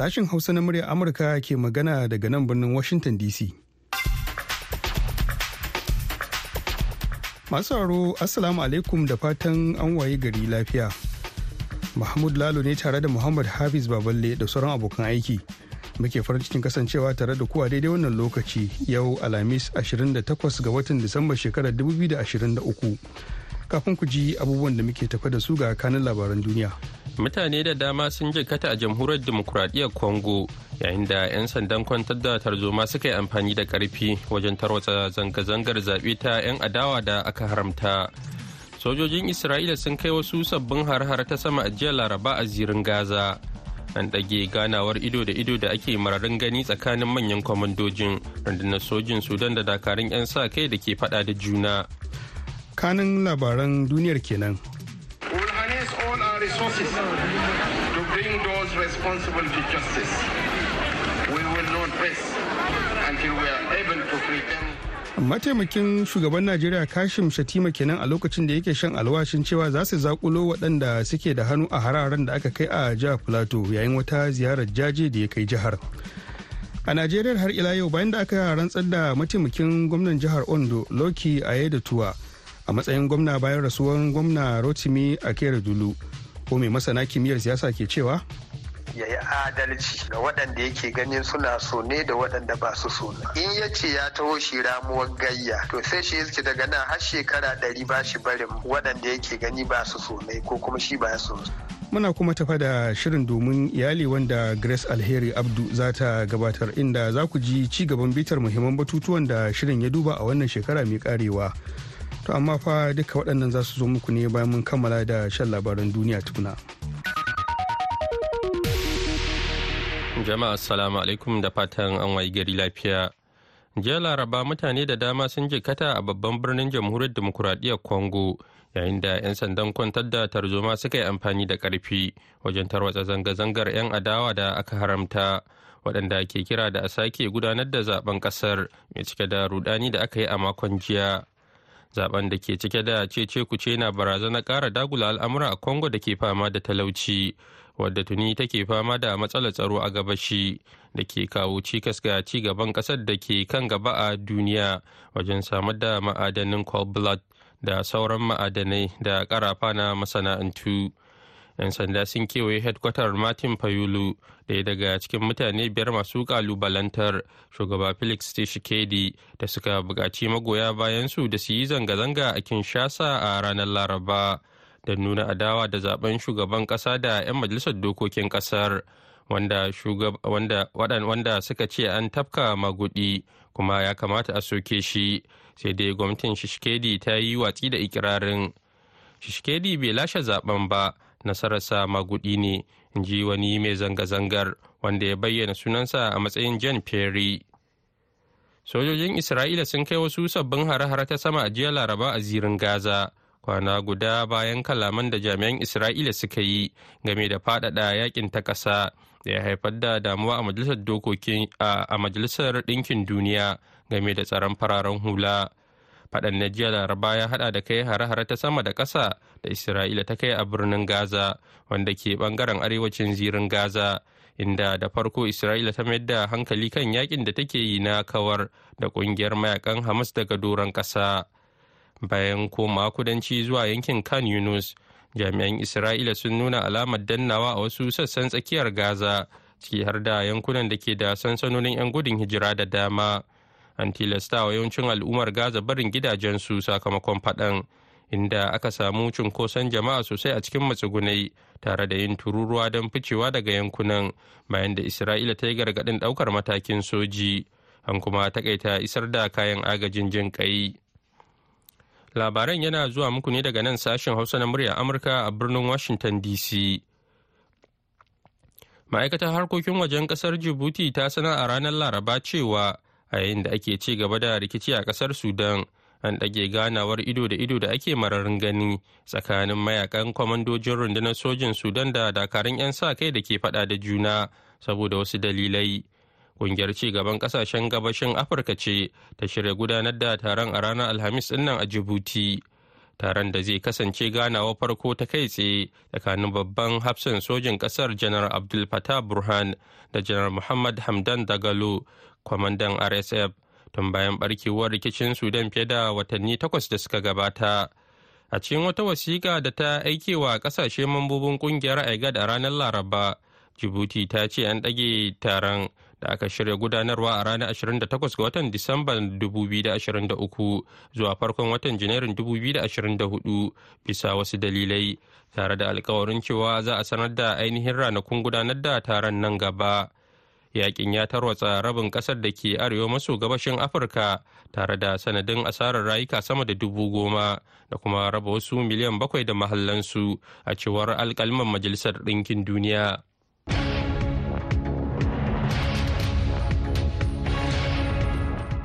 Sashin Hausa na murya Amurka ke magana daga nan birnin Washington DC. Masu sauraro Assalamu alaikum da fatan an waye gari lafiya. Mahmud Lalo ne tare da Muhammad Hafiz Baballe da sauran abokan aiki. Muke farin cikin kasancewa tare da kuwa daidai wannan lokaci yau Alhamis 28 ga watan Disamba shekarar 2023. Kafin ku ji abubuwan da muke tafa da su ga kanin labaran duniya. mutane da dama sun jikata a jamhuriyar demokuraɗiyyar congo yayin da 'yan sandan kwantar da tarzoma suka yi amfani da ƙarfi wajen tarwatsa zanga-zangar zaɓe ta 'yan adawa da aka haramta. Sojojin isra'ila sun kai wasu sabbin har-har ta sama a jiya laraba a zirin gaza. An ɗage ganawar ido da ido da ake mararin gani tsakanin manyan kwamandojin rundunar sojin sudan da dakarun 'yan sa kai da ke faɗa da juna. Kanin labaran duniyar kenan resources to bring those responsible to justice. We will not rest until we are able to free them. mataimakin shugaban najeriya kashim shatima kenan a lokacin da yake shan alwashin cewa za su zakulo waɗanda suke da hannu a hararen da aka kai a jihar plateau yayin wata ziyarar jaje da ya kai jihar a najeriya har ila yau bayan da aka rantsar da mataimakin gwamnan jihar ondo loki tuwa a matsayin gwamna bayan rasuwan gwamna rotimi a dulu ko mai masana kimiyyar siyasa ke cewa? Ya yi adalci ga waɗanda yake ganin suna so ne da waɗanda ba su so in ya ce ya taho shi ramuwar gayya to sai shi yake daga nan har shekara ɗari ba shi barin waɗanda yake gani ba su so ne ko kuma shi ba so muna kuma tafa da shirin domin iyali wanda grace alheri abdu za ta gabatar inda za ku ji ci gaban bitar muhimman batutuwan da shirin ya duba a wannan shekara mai karewa. To amma fa duka waɗannan za su zo muku ne bayan mun kammala da shan labaran duniya tukuna. jama'a assalamu alaikum da fatan an wayi gari lafiya jiya laraba mutane da dama sun jikata a babban birnin jamhuriyar demokuraɗiyyar congo yayin da 'yan sandan kwantar da tarzoma suka yi amfani da ƙarfi wajen tarwatsa zanga-zangar 'yan adawa da aka haramta waɗanda ke kira da a sake gudanar da zaɓen ƙasar mai cike da rudani da aka yi a makon jiya zaɓen da ke cike da cece kuce na barazana ƙara dagula al'amura a congo da ke fama da talauci wadda tuni take fama da matsalar tsaro a gabashi da ke kawo cikas ga ci gaban ƙasar da ke kan gaba a duniya wajen samar da ma'adanin blood da sauran ma'adanai da ƙarafa na masana'antu. 'Yan sanda sun kewaye hedkwatar martin fayulu ɗaya daga cikin mutane biyar masu kalubalantar shugaba felix tshisekedi da suka buƙaci magoya bayan su da su yi zanga-zanga a kinshasa a ranar laraba da nuna adawa da zaɓen shugaban ƙasa da 'yan majalisar dokokin ƙasar wanda, wanda suka ce an tafka magudi kuma ya kamata a soke shi. Sai dai gwamnatin shishkedi ta yi watsi da ikirarin. Shishkedi bai lashe zaɓen ba nasararsa magudi ne in ji wani mai zanga-zangar wanda ya bayyana sunansa a matsayin jan perry. Sojojin isra'ila sun kai wasu sabbin hare-hare ta sama a jiya laraba a zirin gaza kwana guda bayan kalaman da jami'an isra'ila suka yi game da faɗaɗa yaƙin ta ƙasa da ya haifar da damuwa a majalisar dokokin a majalisar ɗinkin duniya game da tsaron fararen hula. Faɗan na jiya laraba ya haɗa da kai hare-hare ta sama da ƙasa da isra'ila ta kai a birnin gaza wanda ke ɓangaren arewacin zirin gaza inda da farko isra'ila ta mayar da hankali kan yaƙin da take yi na kawar da ƙungiyar mayaƙan hamas daga doron ƙasa. Bayan koma kudanci zuwa yankin kan yunus jami'an isra'ila sun nuna alamar dannawa a wasu sassan tsakiyar gaza ciki har da yankunan da ke da sansanonin 'yan gudun hijira da dama. An tilasta wa yawancin al'ummar gaza barin gidajensu sakamakon faɗan inda aka samu cunkoson jama'a sosai a cikin matsugunai tare da yin tururuwa don ficewa daga yankunan bayan da isra'ila ta yi gargaɗin ɗaukar matakin soji. An kuma takaita isar da kayan agajin jin ƙai. Labaran yana zuwa muku ne daga nan sashen hausa na murya amurka a birnin washington dc ma'aikatar harkokin wajen ƙasar jibuti ta sanar a ranar laraba cewa a yayin da ake ci gaba da rikici a ƙasar sudan. An ɗage ganawar ido da ido da ake mararin gani tsakanin mayaƙan kwamandojin rundunar sojin sudan da dakarun 'yan sa kai da ke faɗa da juna saboda wasu dalilai. Ƙungiyar ci gaban ƙasashen gabashin afirka ce ta shirya gudanar da taron a ranar alhamis ɗin nan a jibuti. Taron da zai kasance ganawa farko ta kai tsaye tsakanin babban hafsan sojin ƙasar janar abdul fatah burhan da janar muhammad hamdan dagalo kwamandan rsf tun bayan barkewar rikicin sudan fiye da watanni takwas da suka gabata a cikin wata wasiƙa da ta aikewa ƙasashe mambobin ƙungiyar igad a ranar laraba jibuti ta ce an ɗage taron da aka shirya gudanarwa a ranar 28 ga watan Disamba 2023 zuwa farkon watan Janairun 2024 bisa wasu dalilai tare da alkawarin cewa za a sanar da ainihin ranakun gudanar da taron nan gaba. Yakin ya tarwatsa rabin ƙasar da ke arewa maso gabashin Afirka tare da sanadin asarar rayuka sama da dubu goma da kuma raba wasu miliyan bakwai da mahallansu a cewar alkalman Majalisar Ɗinkin Duniya.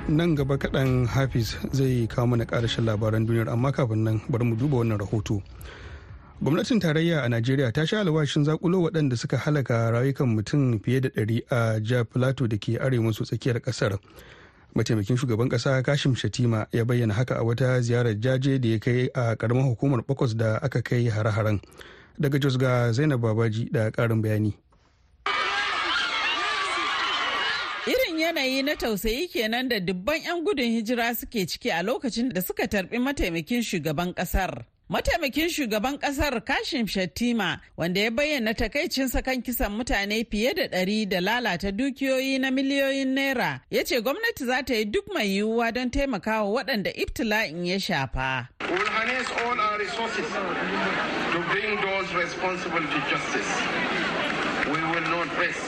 nan gaba kaɗan hafiz zai kawo mana ƙarashin labaran duniyar amma kafin nan bari mu duba wannan rahoto gwamnatin tarayya a najeriya ta sha alwashin zakulo waɗanda suka halaka rayukan mutum fiye da ɗari a jihar plateau da ke arewa maso tsakiyar ƙasar. Mataimakin shugaban ƙasa kashim shatima ya bayyana haka a wata ziyarar jaje da ya kai a ƙaramar hukumar bakwas da aka kai hare-haren. Daga jos ga zainab babaji da ƙarin bayani. Irin yanayi na tausayi kenan da dubban 'yan gudun hijira suke ciki a lokacin da suka tarbi mataimakin shugaban ƙasar. Mataimakin shugaban ƙasar Kashim Shattima wanda ya bayyana takaicinsa kan kisan mutane fiye da ɗari da lalata dukiyoyi na miliyoyin naira ya ce gwamnati za ta yi duk mai yiwuwa don taimakawa waɗanda ibtila'in ya shafa. We will not rest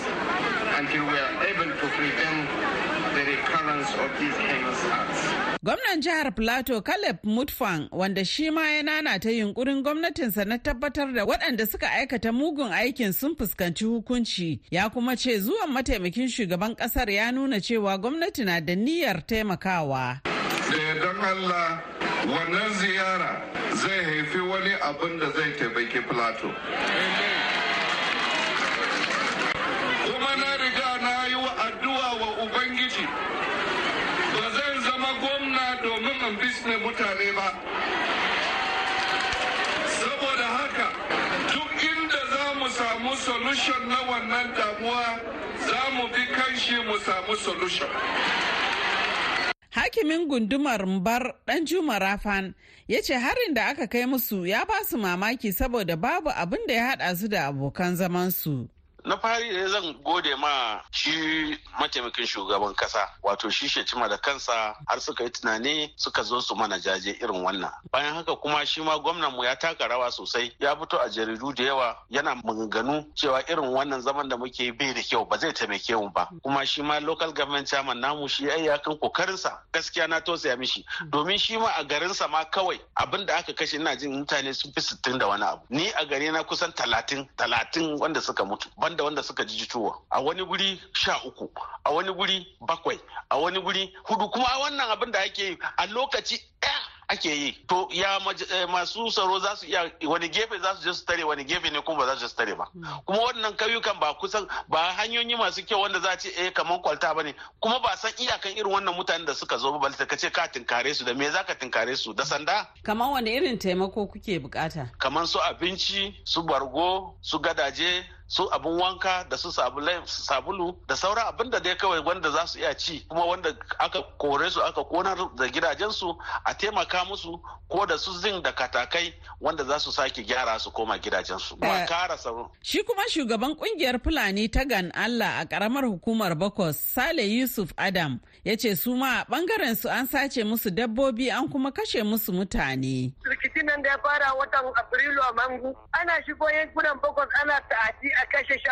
until we are able to prevent recurrence of these heinous acts. Gwamnan jihar Plateau Caleb Mutfang wanda shi ma ya nanata yunkurin gwamnatinsa na tabbatar da waɗanda suka aikata mugun aikin sun fuskanci hukunci ya kuma ce zuwan mataimakin shugaban ƙasar ya nuna cewa gwamnati na da niyyar taimakawa. Da yardan Allah wannan ziyara zai haifi wani abin da zai taimaki Plateau. kuma na riga na addu'a wa ubangiji. Ba zan zama gwamna domin in bisne mutane ba. Saboda haka duk inda za mu samu solution na wannan damuwa za mu bi kanshi mu samu solution. Hakimin gundumar Mbar ɗan Juma Rafan ya ce harin da aka kai musu ya ba su mamaki saboda babu abin da ya haɗa su da abokan zamansu. Na fari da zan gode ma shi mataimakin shugaban kasa wato shi shecima da kansa har suka yi tunani suka zo su mana jaje irin wannan. Bayan haka kuma shi ma gwamnan mu ya taka rawa sosai ya fito a jaridu da yawa yana maganganu cewa irin wannan zaman da muke bai da kyau ba zai taimake mu ba. Kuma shi ma local government chairman namu shi ya kan kokarinsa gaskiya na tausaya mishi. Domin shi ma a garinsa ma kawai abin da aka kashe ina jin mutane sun fi sittin da wani abu. Ni a gari na kusan talatin talatin wanda suka mutu. Da wanda suka ji jituwa. A wani guri sha uku a wani guri bakwai a wani guri huɗu. Kuma wannan abin da ake yi a lokaci ɗaya ake yi. To ya masu tsaro za su iya wani gefe za su je su tare wani gefe ne kuma ba za su tare ba. Kuma wannan kauyukan ba kusan ba hanyoyi masu kyau wanda za a ce eh kamar kwalta ba ne. Kuma ba san iyakan irin wannan mutanen da suka zo ba ka ce ka tinkare su da me za ka tinkare su? Da sanda? Kamar wani irin taimako kuke buƙata? Kamar su abinci su bargo su gadaje su abin wanka da su sabulu da sauran abin da dai kawai wanda za su iya ci kuma wanda aka kore su aka konar da gidajensu a taimaka musu ko da su zin da katakai wanda za su sake gyara su koma gidajensu. kara tsaro. Shi kuma shugaban ƙungiyar Fulani ta gan Allah a karamar hukumar Bakos Sale Yusuf Adam ya ce su ma a ɓangaren su an sace musu dabbobi an kuma kashe musu mutane. Rikicin nan da ya fara watan Afrilu a Mangu ana shigo yankunan Bakos ana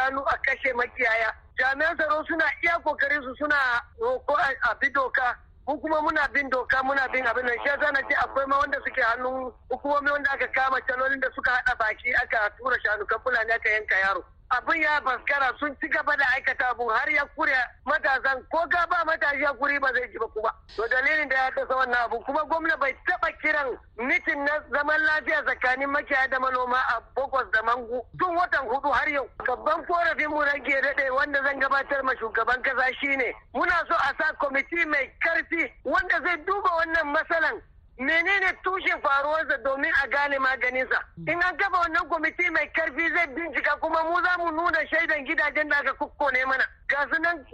shanu a kashe makiyaya. Jami'an tsaro suna iya ƙoƙarin su suna roko a bi doka. Mu kuma muna bin doka muna bin abin nan. Shi na ce akwai ma wanda suke hannun hukumomi wanda aka kama calolin da suka hada baki aka tura shanu kan fulani aka yanka yaro. Abin ya baskara sun ci gaba da aikata abu har ya kure matasan. Ko ga ba matashi ya kuri ba zai ji ba kuma. To dalilin da ya dasa wannan abu kuma gwamna bai taba kiran mitin na zaman lafiya tsakanin makiyaya da manoma a bokos da mangu tun watan huɗu har yau. Babban korafin mu rage daɗe wanda zan gabatar ma shugaban kasa shine muna so a sa kwamiti mai ƙarfi wanda zai duba wannan matsalan. Menene tushen faruwarsa domin a gane maganinsa? In an kafa wannan kwamiti mai ƙarfi zai bincika kuma mu za mu nuna shaidan gidajen da aka kukkone mana. Ga su nan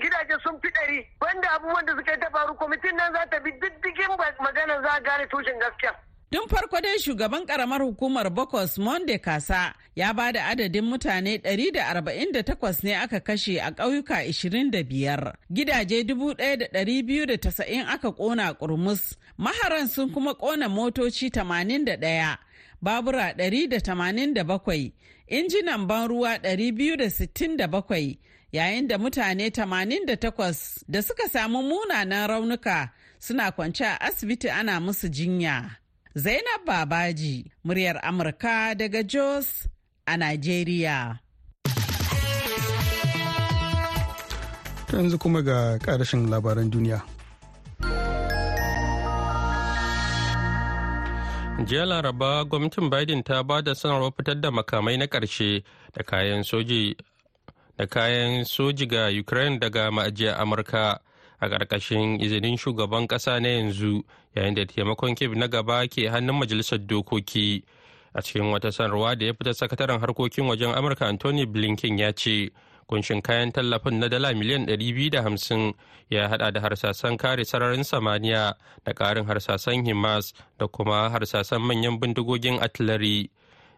gidaje sun fi ɗari banda abubuwan da suka yi ta faru kwamitin nan za ta bi diddigin maganar za a gane tushen gaskiya. Tun farko dai shugaban karamar hukumar Bokos Monde Kasa ya ba da adadin mutane 148 ne aka kashe a ƙauyuka 25. Gidaje 1,290 aka ƙona ƙurmus. Maharan sun kuma ƙona motoci 81, babura 187, injinan ban ruwa 267, yayin da mutane 88 da suka samu munanan raunuka suna kwance a asibiti ana musu jinya. Zainab Babaji, muryar Amurka daga Jos a Najeriya. yanzu kuma ga ƙarashin labaran duniya. jiya laraba gwamnatin biden ta ba da sanarwar fitar da makamai na ƙarshe da kayan soji da kayan soji ga ukraine daga ma'ajiyar amurka a ƙarƙashin izinin shugaban ƙasa na yanzu yayin da taimakon kib na gaba ke hannun majalisar dokoki. A cikin wata sanarwa da ya fita sakataren harkokin wajen amurka anthony blinken ya ce kunshin kayan tallafin na dala miliyan 250 ya hada da harsasan kare sararin samaniya da karin harsasan himas da kuma harsasan manyan bindigogin artillery.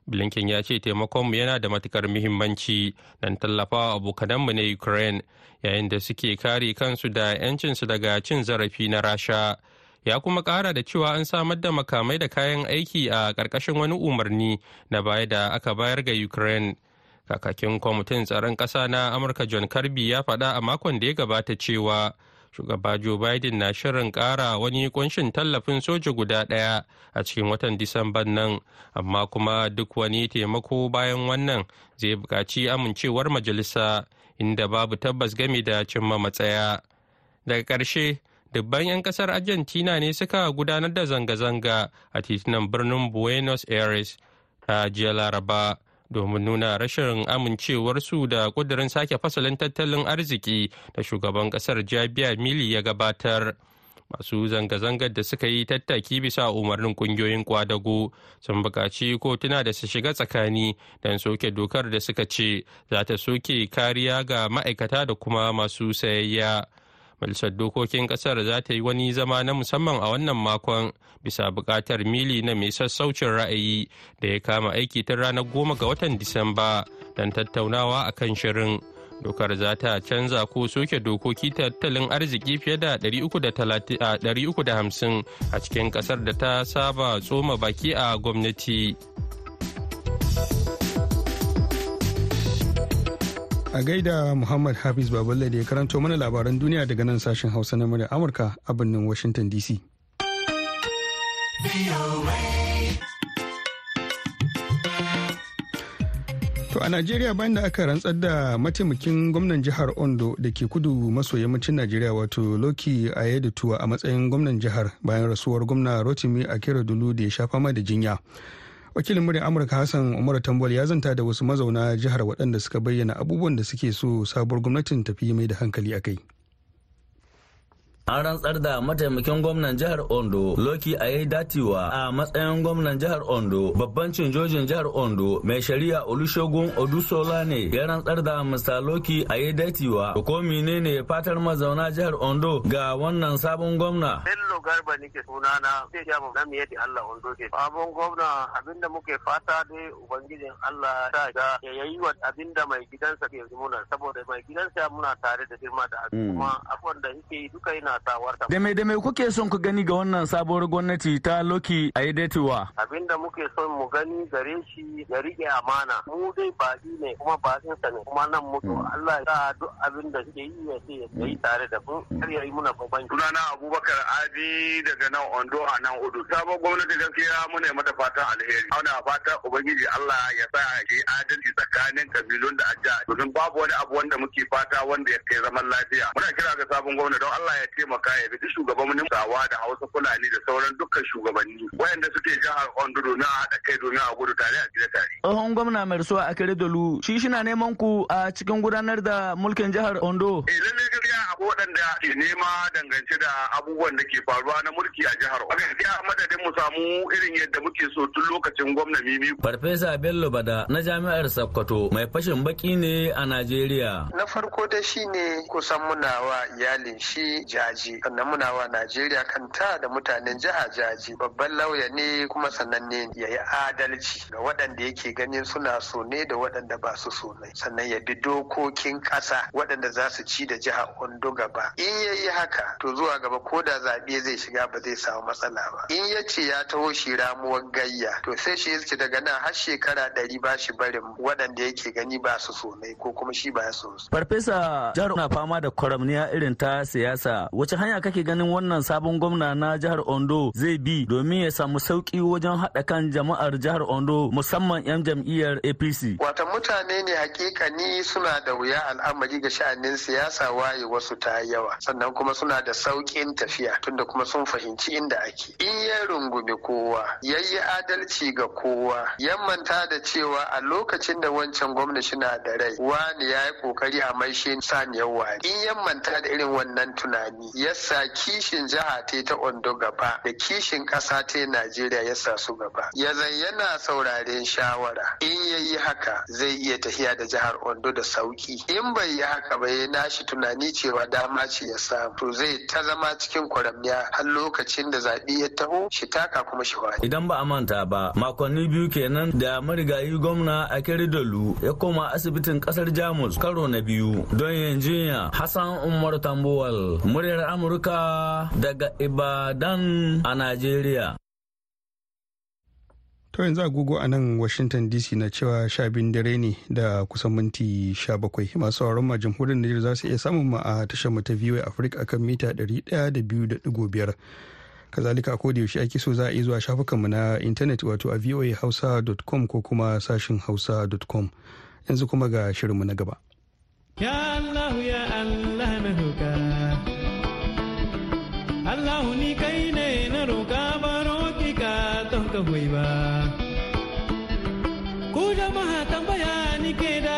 Blinken ya ce taimakonmu yana da matuƙar muhimmanci don tallafawa abokananmu na ukraine yayin da suke kare kansu da 'yancinsu daga cin zarafi na rasha. Ya kuma kara da cewa an samar da makamai da kayan aiki a ƙarƙashin wani umarni na baya da aka bayar ga ukraine. Kakakin kwamitin tsaron ƙasa na amurka john karɓi ya faɗa a makon da ya gabata cewa shugaba joe biden na shirin ƙara wani kunshin tallafin soja guda ɗaya a cikin watan disamban nan amma kuma duk wani taimako bayan wannan zai buƙaci amincewar majalisa inda babu tabbas game da cimma matsaya. Daga ƙarshe dubban 'yan ƙasar argentina ne suka gudanar da zanga-zanga a titunan birnin buenos aires ta jiya laraba. Domin nuna rashin amincewarsu da kudirin sake fasalin tattalin arziki da shugaban ƙasar jabiya mili ya gabatar. Masu zanga-zangar da suka yi tattaki bisa umarnin ƙungiyoyin kwadago sun buƙaci kotuna da su shiga tsakani don soke dokar da suka ce za ta soke kariya ga ma'aikata da kuma masu sayayya. Majalisar dokokin ƙasar za ta yi wani zama na musamman a wannan makon bisa buƙatar mili na mai sassaucin ra'ayi da ya kama aiki tun ranar goma ga watan disamba don tattaunawa a kan shirin dokar za ta canza ko soke dokoki tattalin arziki fiye da 350 a cikin ƙasar da ta saba tsoma baki a gwamnati. A gaida Muhammad Hafiz Baballe da ya karanto mana labaran duniya daga nan sashen Hausa na murya Amurka a birnin Washington DC. To a Najeriya bayan da aka rantsar da mataimakin gwamnan jihar Ondo da ke kudu maso yammacin Najeriya wato Loki Ayedutuwa a matsayin gwamnan jihar bayan rasuwar gwamna Rotimi Akeredolu da ya sha fama da jinya. Wakilin muryar amurka hassan umar tambol ya zanta da wasu mazauna jihar waɗanda suka bayyana abubuwan da suke so sabuwar gwamnatin tafi mai da hankali a kai. An rantsar da mataimakin gwamnan jihar ondo loki ayi datiwa a matsayin gwamnan jihar ondo. Babban cinjojin jihar ondo mai shari'a olusegun odusola ne ya rantsar da mr loki ayi datiwa. Ko menene fatar mazauna jihar ondo ga wannan sabon gwamna? Bello garba nike sunana zai ja mu nan yadda allah ondo ke. Sabon gwamna abin da muke fata dai ubangijin allah ta ga ya yi wa abin da mai gidansa ke muna. Saboda mai gidansa muna tare da girma da kuma abubuwan da yake yi duka yana Da me da me kuke son ku gani ga wannan sabuwar gwamnati ta Loki a? Abin da muke son mu gani gare shi ya riƙe amana. Mu dai baɗi ne kuma baɗin sa ne kuma nan mutu Allah ya duk abin da suke yi ya ce ya yi tare da mu har ya yi muna babban. Sunana Abubakar Adi daga nan Ondo a nan Udu. Sabon gwamnati gaskiya muna mata fatan alheri. Ana fata Ubangiji Allah ya sa ya adalci tsakanin kabilun da ajiya. Domin babu wani abu wanda muke fata wanda ya kai zaman lafiya. Muna kira ga sabon gwamnati don Allah ya ce taimaka ya bi shugabannin sawa da hausa fulani da sauran dukkan shugabanni wayanda suke jihar ondo domin a haɗa kai domin a gudu tare a gida tare. tsohon gwamna mai rasuwa a kare dolu shi shina neman ku a cikin gudanar da mulkin jihar ondo. eh lalle gaskiya akwai waɗanda ke nema dangance da abubuwan da ke faruwa na mulki a jihar ondo. gaskiya madadin mu samu irin yadda muke so tun lokacin gwamna mimi. farfesa bello ba da na jami'ar sokoto mai fashin baki ne a najeriya. na farko da shi ne kusan muna wa iyalin shi jaji. Sannan muna wa najeriya kanta da mutanen jiha jaji. Babban lauya ne kuma sananne ya yi adalci ga waɗanda yake ganin suna so ne da waɗanda ba su so ne. Sannan ya bi dokokin ƙasa waɗanda za su ci da jiha ondo gaba. In ya yi haka to zuwa gaba ko da zaɓe zai shiga ba zai samu matsala ba. In ya ce ya taho shi ramuwar gayya to sai shi yake daga nan har shekara ɗari ba shi barin waɗanda yake gani ba su so ne ko kuma shi ba ya so su. farfesa jihar na fama da kwaramniya irin ta siyasa wace hanya kake ganin wannan sabon gwamna na jihar ondo zai bi domin ya samu sauƙi wajen haɗa kan jama'ar jihar ondo musamman 'yan jam'iyyar apc wata mutane ne hakikani suna da wuya al'amari ga sha'anin siyasa waye wasu ta yawa sannan kuma suna da sauƙin tafiya tunda kuma sun fahimci inda ake. In ya rungumi kowa ya yi adalci ga kowa ya manta da cewa a lokacin da wancan gwamnati na da rai wani ya yi ƙoƙari a maishe saniyar wari in ya manta da irin wannan tunani ya sa kishin jiha ta ta ondo gaba da kishin ƙasa ta najeriya ya sa su gaba. Ya zan yana sauraren shawara. In ya yi haka zai iya tafiya da jihar ondo da sauƙi in bai yi haka ba ya nashi tunani cewa dama ce ya samu. To zai ta zama cikin kwaramniya har lokacin da zaɓe ya taho shi taka kuma shi wani. idan ba a manta ba makonni biyu kenan da marigayi gwamna a Dalu ya koma asibitin ƙasar jamus karo na biyu. Don yin jinya hassan umar tambuwal muryar amurka daga ibadan a najeriya To yanzu agogo a nan Washington DC na cewa sha biyun dare ne da kusan minti sha bakwai masu sauran ma jamhuriyar Nijar za su iya samun ma a tashar mu ta VOA Africa akan mita ɗari ɗaya da biyu da ɗigo biyar. Kazalika a koda yaushe ake so za a iya zuwa shafukanmu na intanet wato a voahausa.com ko kuma sashin hausa.com. Yanzu kuma ga shirinmu na gaba. Ya Allah ya Allah Allah ni kai ne na roƙa baro ki ka ka ba. Ku jama'a tambaya ni ke da.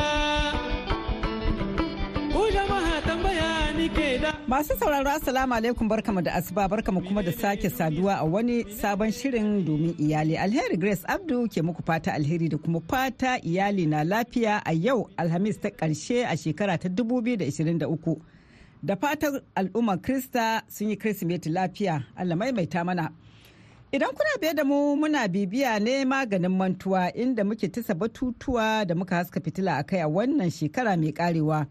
Ku jama'a tambaya ni ke da. Masu sauraro Assalamu alaikum barkamu da asuba barkamu kuma da sake saduwa a wani sabon shirin domin iyali. Alheri Grace Abdu ke muku fata alheri da kuma fata iyali na lafiya a yau Alhamis ta ƙarshe a shekara ta 2023. Da fatan al'ummar Krista sun yi Kirsimeti lafiya Allah maimaita mana. Idan kuna biye da mu muna bibiya ne maganin mantuwa inda muke tisa batutuwa da muka haska fitila a kai a wannan shekara mai karewa.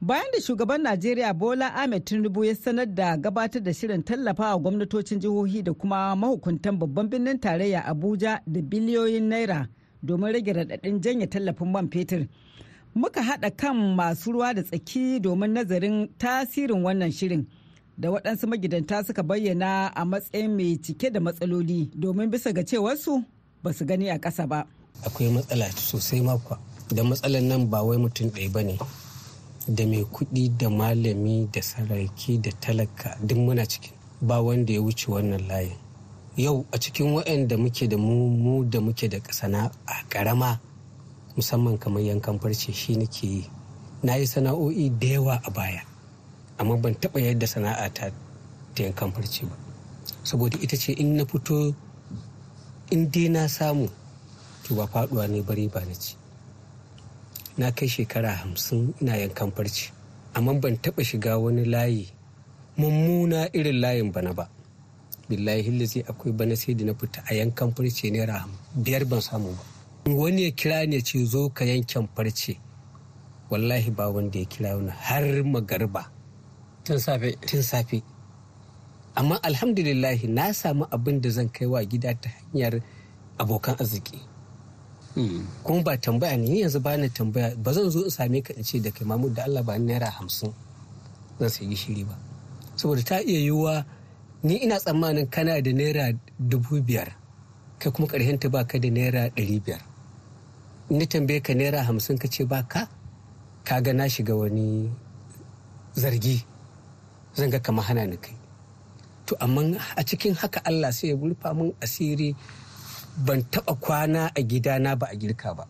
Bayan da shugaban Najeriya Bola Ahmed Tinubu ya sanar da gabatar da shirin tallafawa gwamnatocin jihohi da kuma mahukuntan babban birnin tarayya Abuja da biliyoyin naira domin rage raɗaɗin janye tallafin man fetur. Muka haɗa kan masu ruwa da tsaki domin nazarin tasirin wannan shirin. da waɗansu magidanta suka bayyana a matsayin mai cike da matsaloli domin bisa ga cewarsu ba su gani a ƙasa ba. Akwai matsala sosai makwa da matsalar nan ba wai mutum ɗaya ba ne da mai kuɗi da malami da saraki da talaka duk muna cikin ba wanda ya wuce wannan layin. Yau a cikin waɗanda muke da mu da muke da ƙasana a ƙarama musamman kamar yankan farce shi nake yi. Na yi sana'o'i da yawa a baya. amma ban taɓa yadda sana'a ta yankan farce ba saboda ita ce in na fito in dai na samu to ba faɗuwa ne bari ba na ci na kai shekara hamsin ina yankan farce amma ban taɓa shiga wani layi mummuna irin layin bana ba billahi hillazi akwai bana sai da na fita a yankan farce naira biyar ban samu ba wani ya kira ne ce zo ka yankan farce. Wallahi ba wanda ya kira wani har magarba tun safe. Tun safe. Amma alhamdulillahi na samu abin da zan kai wa gida ta hanyar abokan arziki. Kuma ba tambaya ne yanzu ba ni tambaya. Ba zan zo in same ka in ce da kai mamu da Allah ba naira hamsin zan sai gishiri ba. Saboda ta iya yiwuwa ni ina tsammanin kana da naira dubu biyar kai kuma ta ba ka da naira ɗari biyar. Ni tambaye ka naira hamsin ka ce ba ka ka ga na shiga wani zargi. Zan ga kama hana ni kai. To amma a cikin haka Allah sai ya rufa min asiri. Ban taba kwana a gidana ba a girka ba.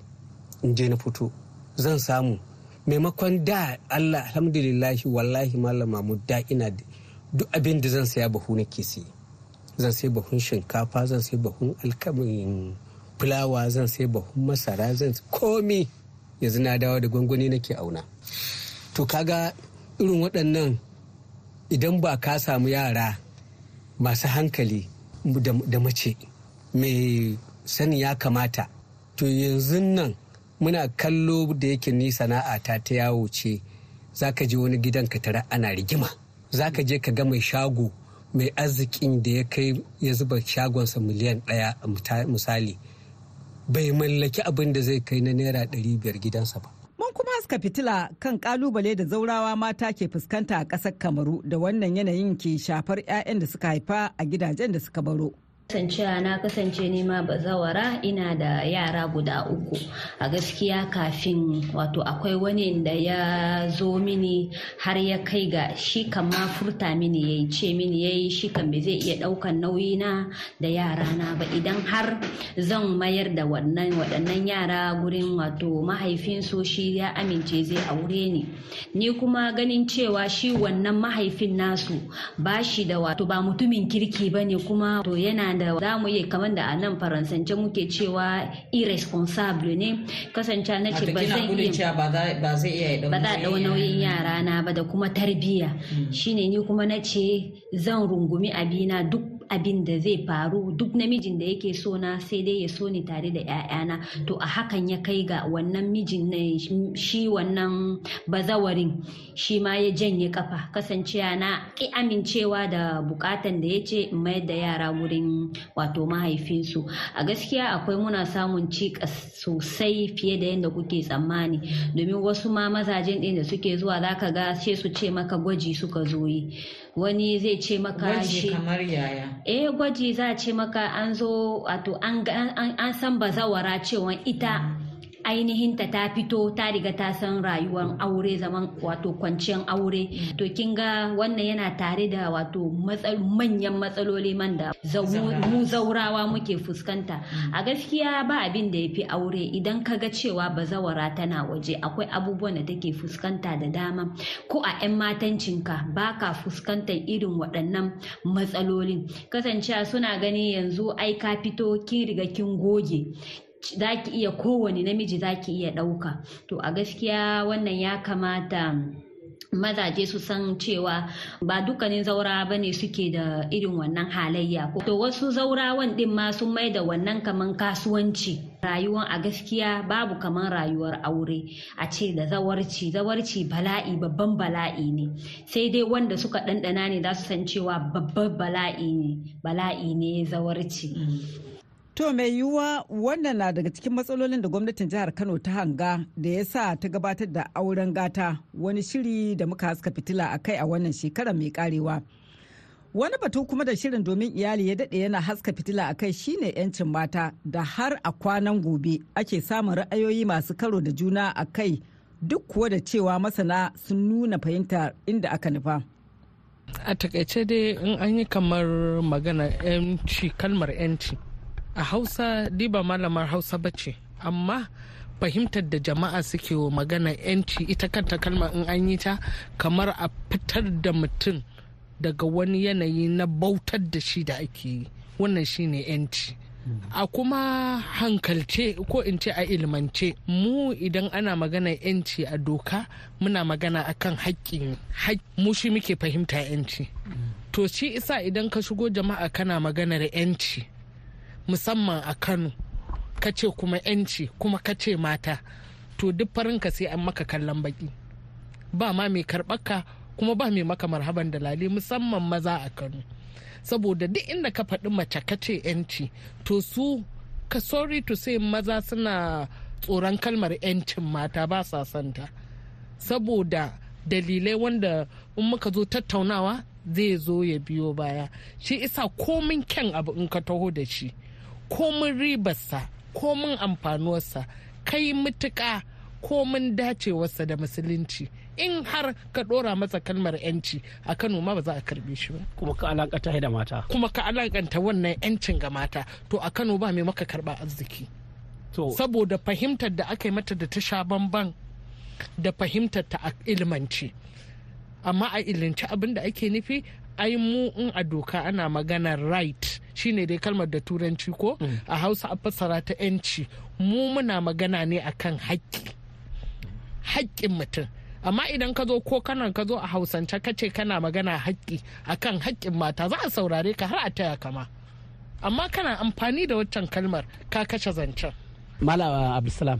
In je na fito. Zan samu. Maimakon da Allah alhamdulillahi wallahi malama mu da ina duk abin da zan saya bahu nake siye. Zan sai bahun shinkafa zan sai bahun alkamin fulawa zan sai bahun masara zan komi. Yanzu na dawo da gwangwani nake auna. To kaga irin waɗannan idan ba ka samu yara masu hankali da mace mai sani ya kamata to yanzu nan muna kallo da yake ni sana'a ta ta yawo ce za ka je wani gidan ka tara ana rigima. Za ka je ka ga mai shago mai arzikin da ya kai ya zuba shagonsa miliyan ɗaya misali. Bai mallaki abin da zai kai na naira ɗari biyar gidansa ba Mun kuma haska fitila kan ƙalubale da zaurawa mata ke fuskanta a ƙasar Kamaru da wannan yanayin ke shafar 'ya'yan da suka haifa a gidajen da suka baro. Kasancewa na kasance nema bazawara ina da yara guda uku. A gaskiya kafin wato akwai wani da ya zo mini har ya kai ga shi kan ma furta mini ya ce mini ya yi shi kan zai iya ɗaukan nauyi na da yara na ba. Idan har zan mayar da wannan waɗannan yara gurin wato mahaifinsu shi ya amince zai aure ni. Ni kuma ganin cewa shi wannan mahaifin nasu ba shi da wato ba mutumin kirki ba ne kuma to yana da za mu yi kamar da a nan faransance muke cewa irresponsible ne. Kasance na ce ba zai iya ba za ɗau nauyin yara na ba da kuma tarbiyya. Shine ni kuma na ce zan rungumi abina duk abin da zai faru duk namijin da yake so na sai dai ya so ni tare da 'ya'yana to a hakan ya kai ga wannan mijin na shi wannan bazawarin shi ma ya janye kafa kasancewa na ki amincewa da bukatan da ya ce in mayar da yara wurin wato mahaifinsu. A gaskiya akwai muna samun cikas sosai fiye da yadda kuke tsammani. Domin wasu ma mazajen ɗin da suke zuwa zaka ga sai su ce maka gwaji suka zo yi. Wani zai ce maka shi. kamar yaya? Eh gwaji za a ce maka an zo wato an san bazawara cewa ita ainihin ta ta fito ta riga ta san rayuwar aure zaman wato kwanciyar aure. To kin ga wannan yana tare da wato manyan matsaloli man da mu zaurawa. muke fuskanta. A gaskiya ba abin da ya fi aure. Idan ka ga cewa bazawara tana waje akwai abubuwan da take fuskanta da dama. Ko a 'yan matancinka ba ka fuskantar irin waɗannan matsalolin. Kasancewa suna gani yanzu ai ka fito kin riga kin goge. Za ki iya kowane namiji za ki iya ɗauka. To a gaskiya wannan ya kamata mazaje su san cewa ba dukkanin zaura ba ne suke da irin wannan halayya to wasu zaurawan din ma sun mai da wannan kaman kasuwanci. Rayuwan a gaskiya babu kaman rayuwar aure. A ce da zawarci zawarci bala'i babban bala'i ne. Sai dai wanda suka ɗanɗana ne za su san cewa babban bala'i ne bala'i ne zawarci. To mai yiwuwa wannan na daga cikin matsalolin da gwamnatin jihar Kano ta hanga da ya sa ta gabatar da auren gata wani shiri da muka haska fitila a kai a wannan shekarar mai karewa. Wani batu kuma da shirin domin iyali ya daɗe yana haska fitila a kai shine 'yancin mata da har a kwanan gobe ake samun ra'ayoyi masu karo da juna a kai duk kuwa da cewa masana sun nuna fahimta inda aka nufa. A taƙaice dai in an yi kamar magana 'yanci kalmar 'yanci. A hausa diba malamar hausa bace amma fahimtar da jama'a suke wa magana yanci ita kanta kalma in an yi ta kamar a fitar da mutum daga wani yanayi na bautar da shi da ake yi. Wannan shine yanci. A kuma hankalce ko in ce a ilmance mu idan ana magana yanci a doka muna magana akan haƙƙin mu shi muke fahimta yanci. To shi isa idan ka shigo jama'a kana maganar yanci musamman a kano. Ka ce kuma yanci kuma ka ce mata. To duk farinka sai an maka kallon baki ba ma mai karɓaka kuma ba mai maka marhaban da lali musamman maza a kano. Saboda duk inda ka faɗi mace ka ce yanci to su ka sorry to say maza suna tsoron kalmar yancin mata ba sa santa saboda dalilai wanda in muka zo tattaunawa zai zo ya biyo baya. Shi isa komin kyan abu in ka taho da shi. Komin ribarsa komin amfanuwarsa kai mutuƙa komin dacewarsa da musulunci. In har ka dora masa kalmar yanci a kano ma ba za a karɓe shi ba. Kuma ka alakanta da mata. Kuma ka alakanta wannan yancin ga mata to a kano ba mai maka karɓa arziki. Saboda fahimtar da aka yi mata da ta sha bamban da fahimtar ta a ilmanci amma a ilinci abin da ake nufi ai mu in a doka ana maganar right shine dai kalmar da turanci ko? A hausa a fassara ta yanci. Mu muna magana ne akan haƙƙi. Haƙƙin mutum. Amma idan ka zo ko kanan ka zo a hausance ka ce kana magana haƙƙi akan haƙƙin mata za a saurare ka har a taya kama amma kana amfani da waccan kalmar ka kashe zancen. Malawa abdulsalam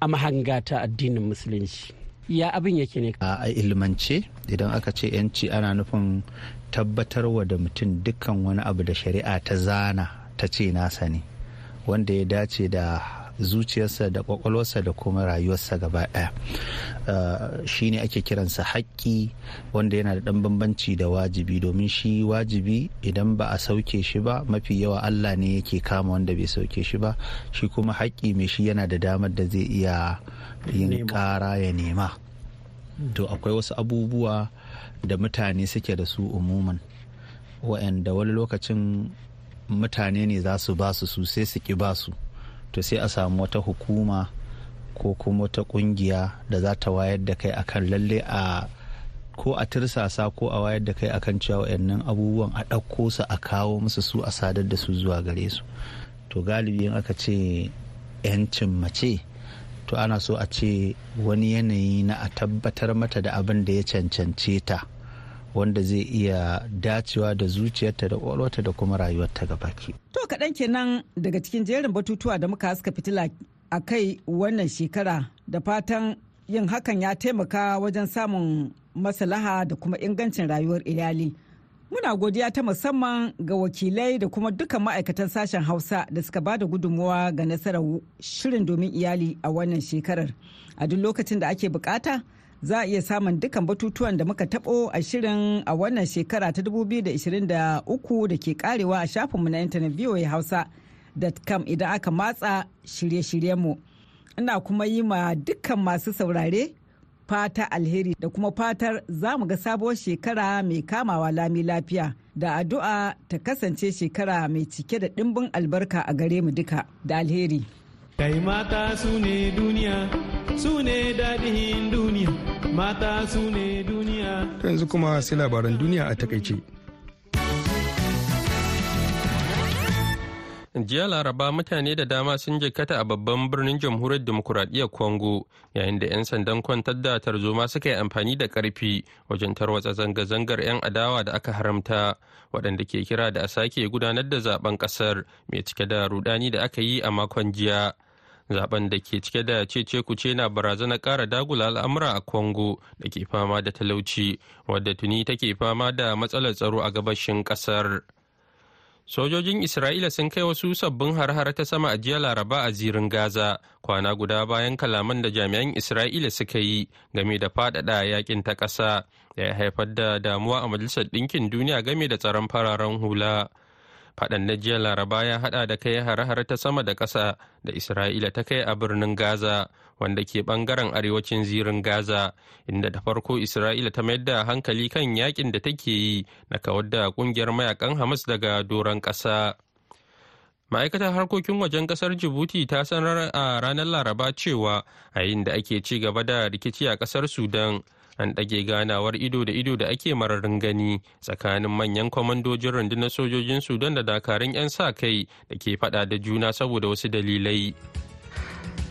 a mahanga ta addinin musulunci ya abin yake ne? A ilmance idan aka ce yanci ana nufin tabbatarwa da mutum dukkan wani abu da shari'a ta zana ta ce nasa ne. Wanda ya dace da zuciyarsa da kwakwalwarsa da kuma rayuwarsa gaba ɗaya shi ne ake kiransa haƙƙi wanda yana da ɗan bambanci da wajibi. Domin shi wajibi idan ba a sauke shi ba mafi yawa allah ne yake kama wanda bai sauke shi ba. Shi kuma haƙƙi mai shi yana da damar da zai iya yin ƙara ya nema. To akwai wasu abubuwa da mutane suke da su umuman wa'anda wani lokacin mutane ne za su ba su su sai su ki ba su. To sai a samu wata hukuma ko kuma wata ƙungiya da za ta wayar da kai akan lalle a ko a tirsasa ko a wayar da kai akan cewa wayannan abubuwan a ɗauko su a kawo musu su a sadar da su zuwa gare su. To galibi in aka ce 'yancin mace to ana so a ce wani yanayi na a tabbatar mata da abin da ya cancance ta. Wanda zai iya dacewa da zuciyarta da ƙwaƙwalwarta da kuma rayuwarta gabaki. To kaɗan kenan daga cikin jerin batutuwa da muka haska fitila a kai wannan shekara da fatan yin hakan ya taimaka wajen samun maslaha da kuma ingancin rayuwar iyali. Muna godiya ta musamman ga wakilai da kuma dukkan ma'aikatan sashen Hausa da suka ba da gudunmuwa ga nasarar shirin domin iyali a wannan shekarar. A duk lokacin da ake buƙata, za a iya samun dukkan batutuwan da muka tabo a shirin a wannan shekara ta 2023 da ke karewa a shafinmu na intanet voa hausa.com idan aka matsa shirye-shiryenmu. Ina kuma yi ma dukkan masu saurare fata alheri da kuma fatar za mu ga sabuwar shekara mai kamawa lami lafiya da addu'a ta kasance shekara mai cike da ɗimbin albarka a gare mu duka da alheri. Kai su ne duniya, su ne daɗin duniya, mata su ne duniya. Yanzu kuma sai labaran duniya a taƙaice. jiya laraba mutane da dama sun jikkata a babban birnin jamhuriyar demokuraɗiyyar congo yayin da 'yan sandan kwantar da tarzoma suka yi amfani da ƙarfi wajen tarwatsa zanga-zangar 'yan adawa da aka haramta waɗanda ke kira da a sake gudanar da zaɓen ƙasar mai cike da rudani da aka yi a makon jiya zaɓen da ke cike da cece kuce na barazanar ƙara dagula al'amura a congo da ke fama da talauci wadda tuni take fama da matsalar tsaro a gabashin ƙasar. Sojojin Isra'ila sun kai wasu sabbin har-har ta sama a jiya Laraba a zirin Gaza, kwana guda bayan kalaman da jami'an Isra'ila suka yi game da faɗaɗa yaƙin ta ƙasa, da ya haifar da damuwa a Majalisar Ɗinkin Duniya game da tsaron fararen hula. Faɗan na jiya Laraba ya haɗa da kai har-har ta sama da ƙasa da Isra'ila ta kai a birnin Gaza, wanda ke ɓangaren arewacin zirin Gaza, inda da farko Isra'ila ta mayar da hankali kan yaƙin da take yi na kawar da ƙungiyar mayaƙan Hamas daga doron ƙasa. Ma'aikatar harkokin wajen ƙasar Djibouti ta sanar a ranar Laraba cewa a yayin da ake ci gaba da rikici a ƙasar Sudan. An ɗage ganawar ido da ido da ake mararin gani tsakanin manyan kwamandojin rundunar sojojin sudan da dakarun 'yan sa kai da ke fada da juna saboda wasu dalilai.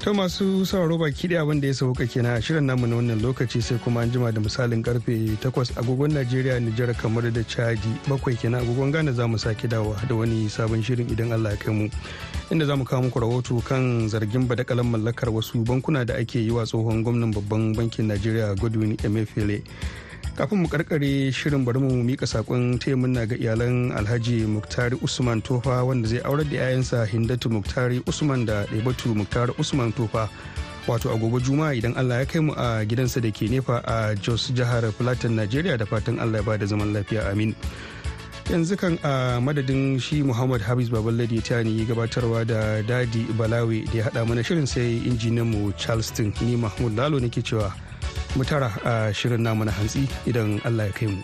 Ta masu sauraro baki da abin da ya sauka kenan a shirin namu na wannan lokaci sai kuma an jima da misalin ƙarfe 8 agogon najeriya nijar kamar da chadi. Bakwai kenan agogon ghana za mu sake dawa da wani sabon shirin idan allah ya kai mu. Inda za mu kawo muku rahoto kan zargin badakalan mallakar wasu bankuna da ake yi wa tsohon gwamnan babban bankin najeriya godwin emefiele. Kafin mu karkare shirin bari mu mika saƙon taimun na ga iyalan alhaji muktari usman tofa wanda zai aurar da 'ya'yansa hindatu muktari usman da ɗaibatu muktari usman tofa wato a gobe juma'a idan allah ya kai mu a gidansa da ke nefa a jos jihar plateau najeriya da fatan allah ya ba da zaman lafiya. Amin. Yanzu kan a madadin shi muhammad habis baballade ta ne gabatarwa da daɗi balawe da ya haɗa mana shirin sai injiniyan mu charleston ni mahmud lalo nake cewa mu tara a shirin namu na hantsi idan allah ya kai mu.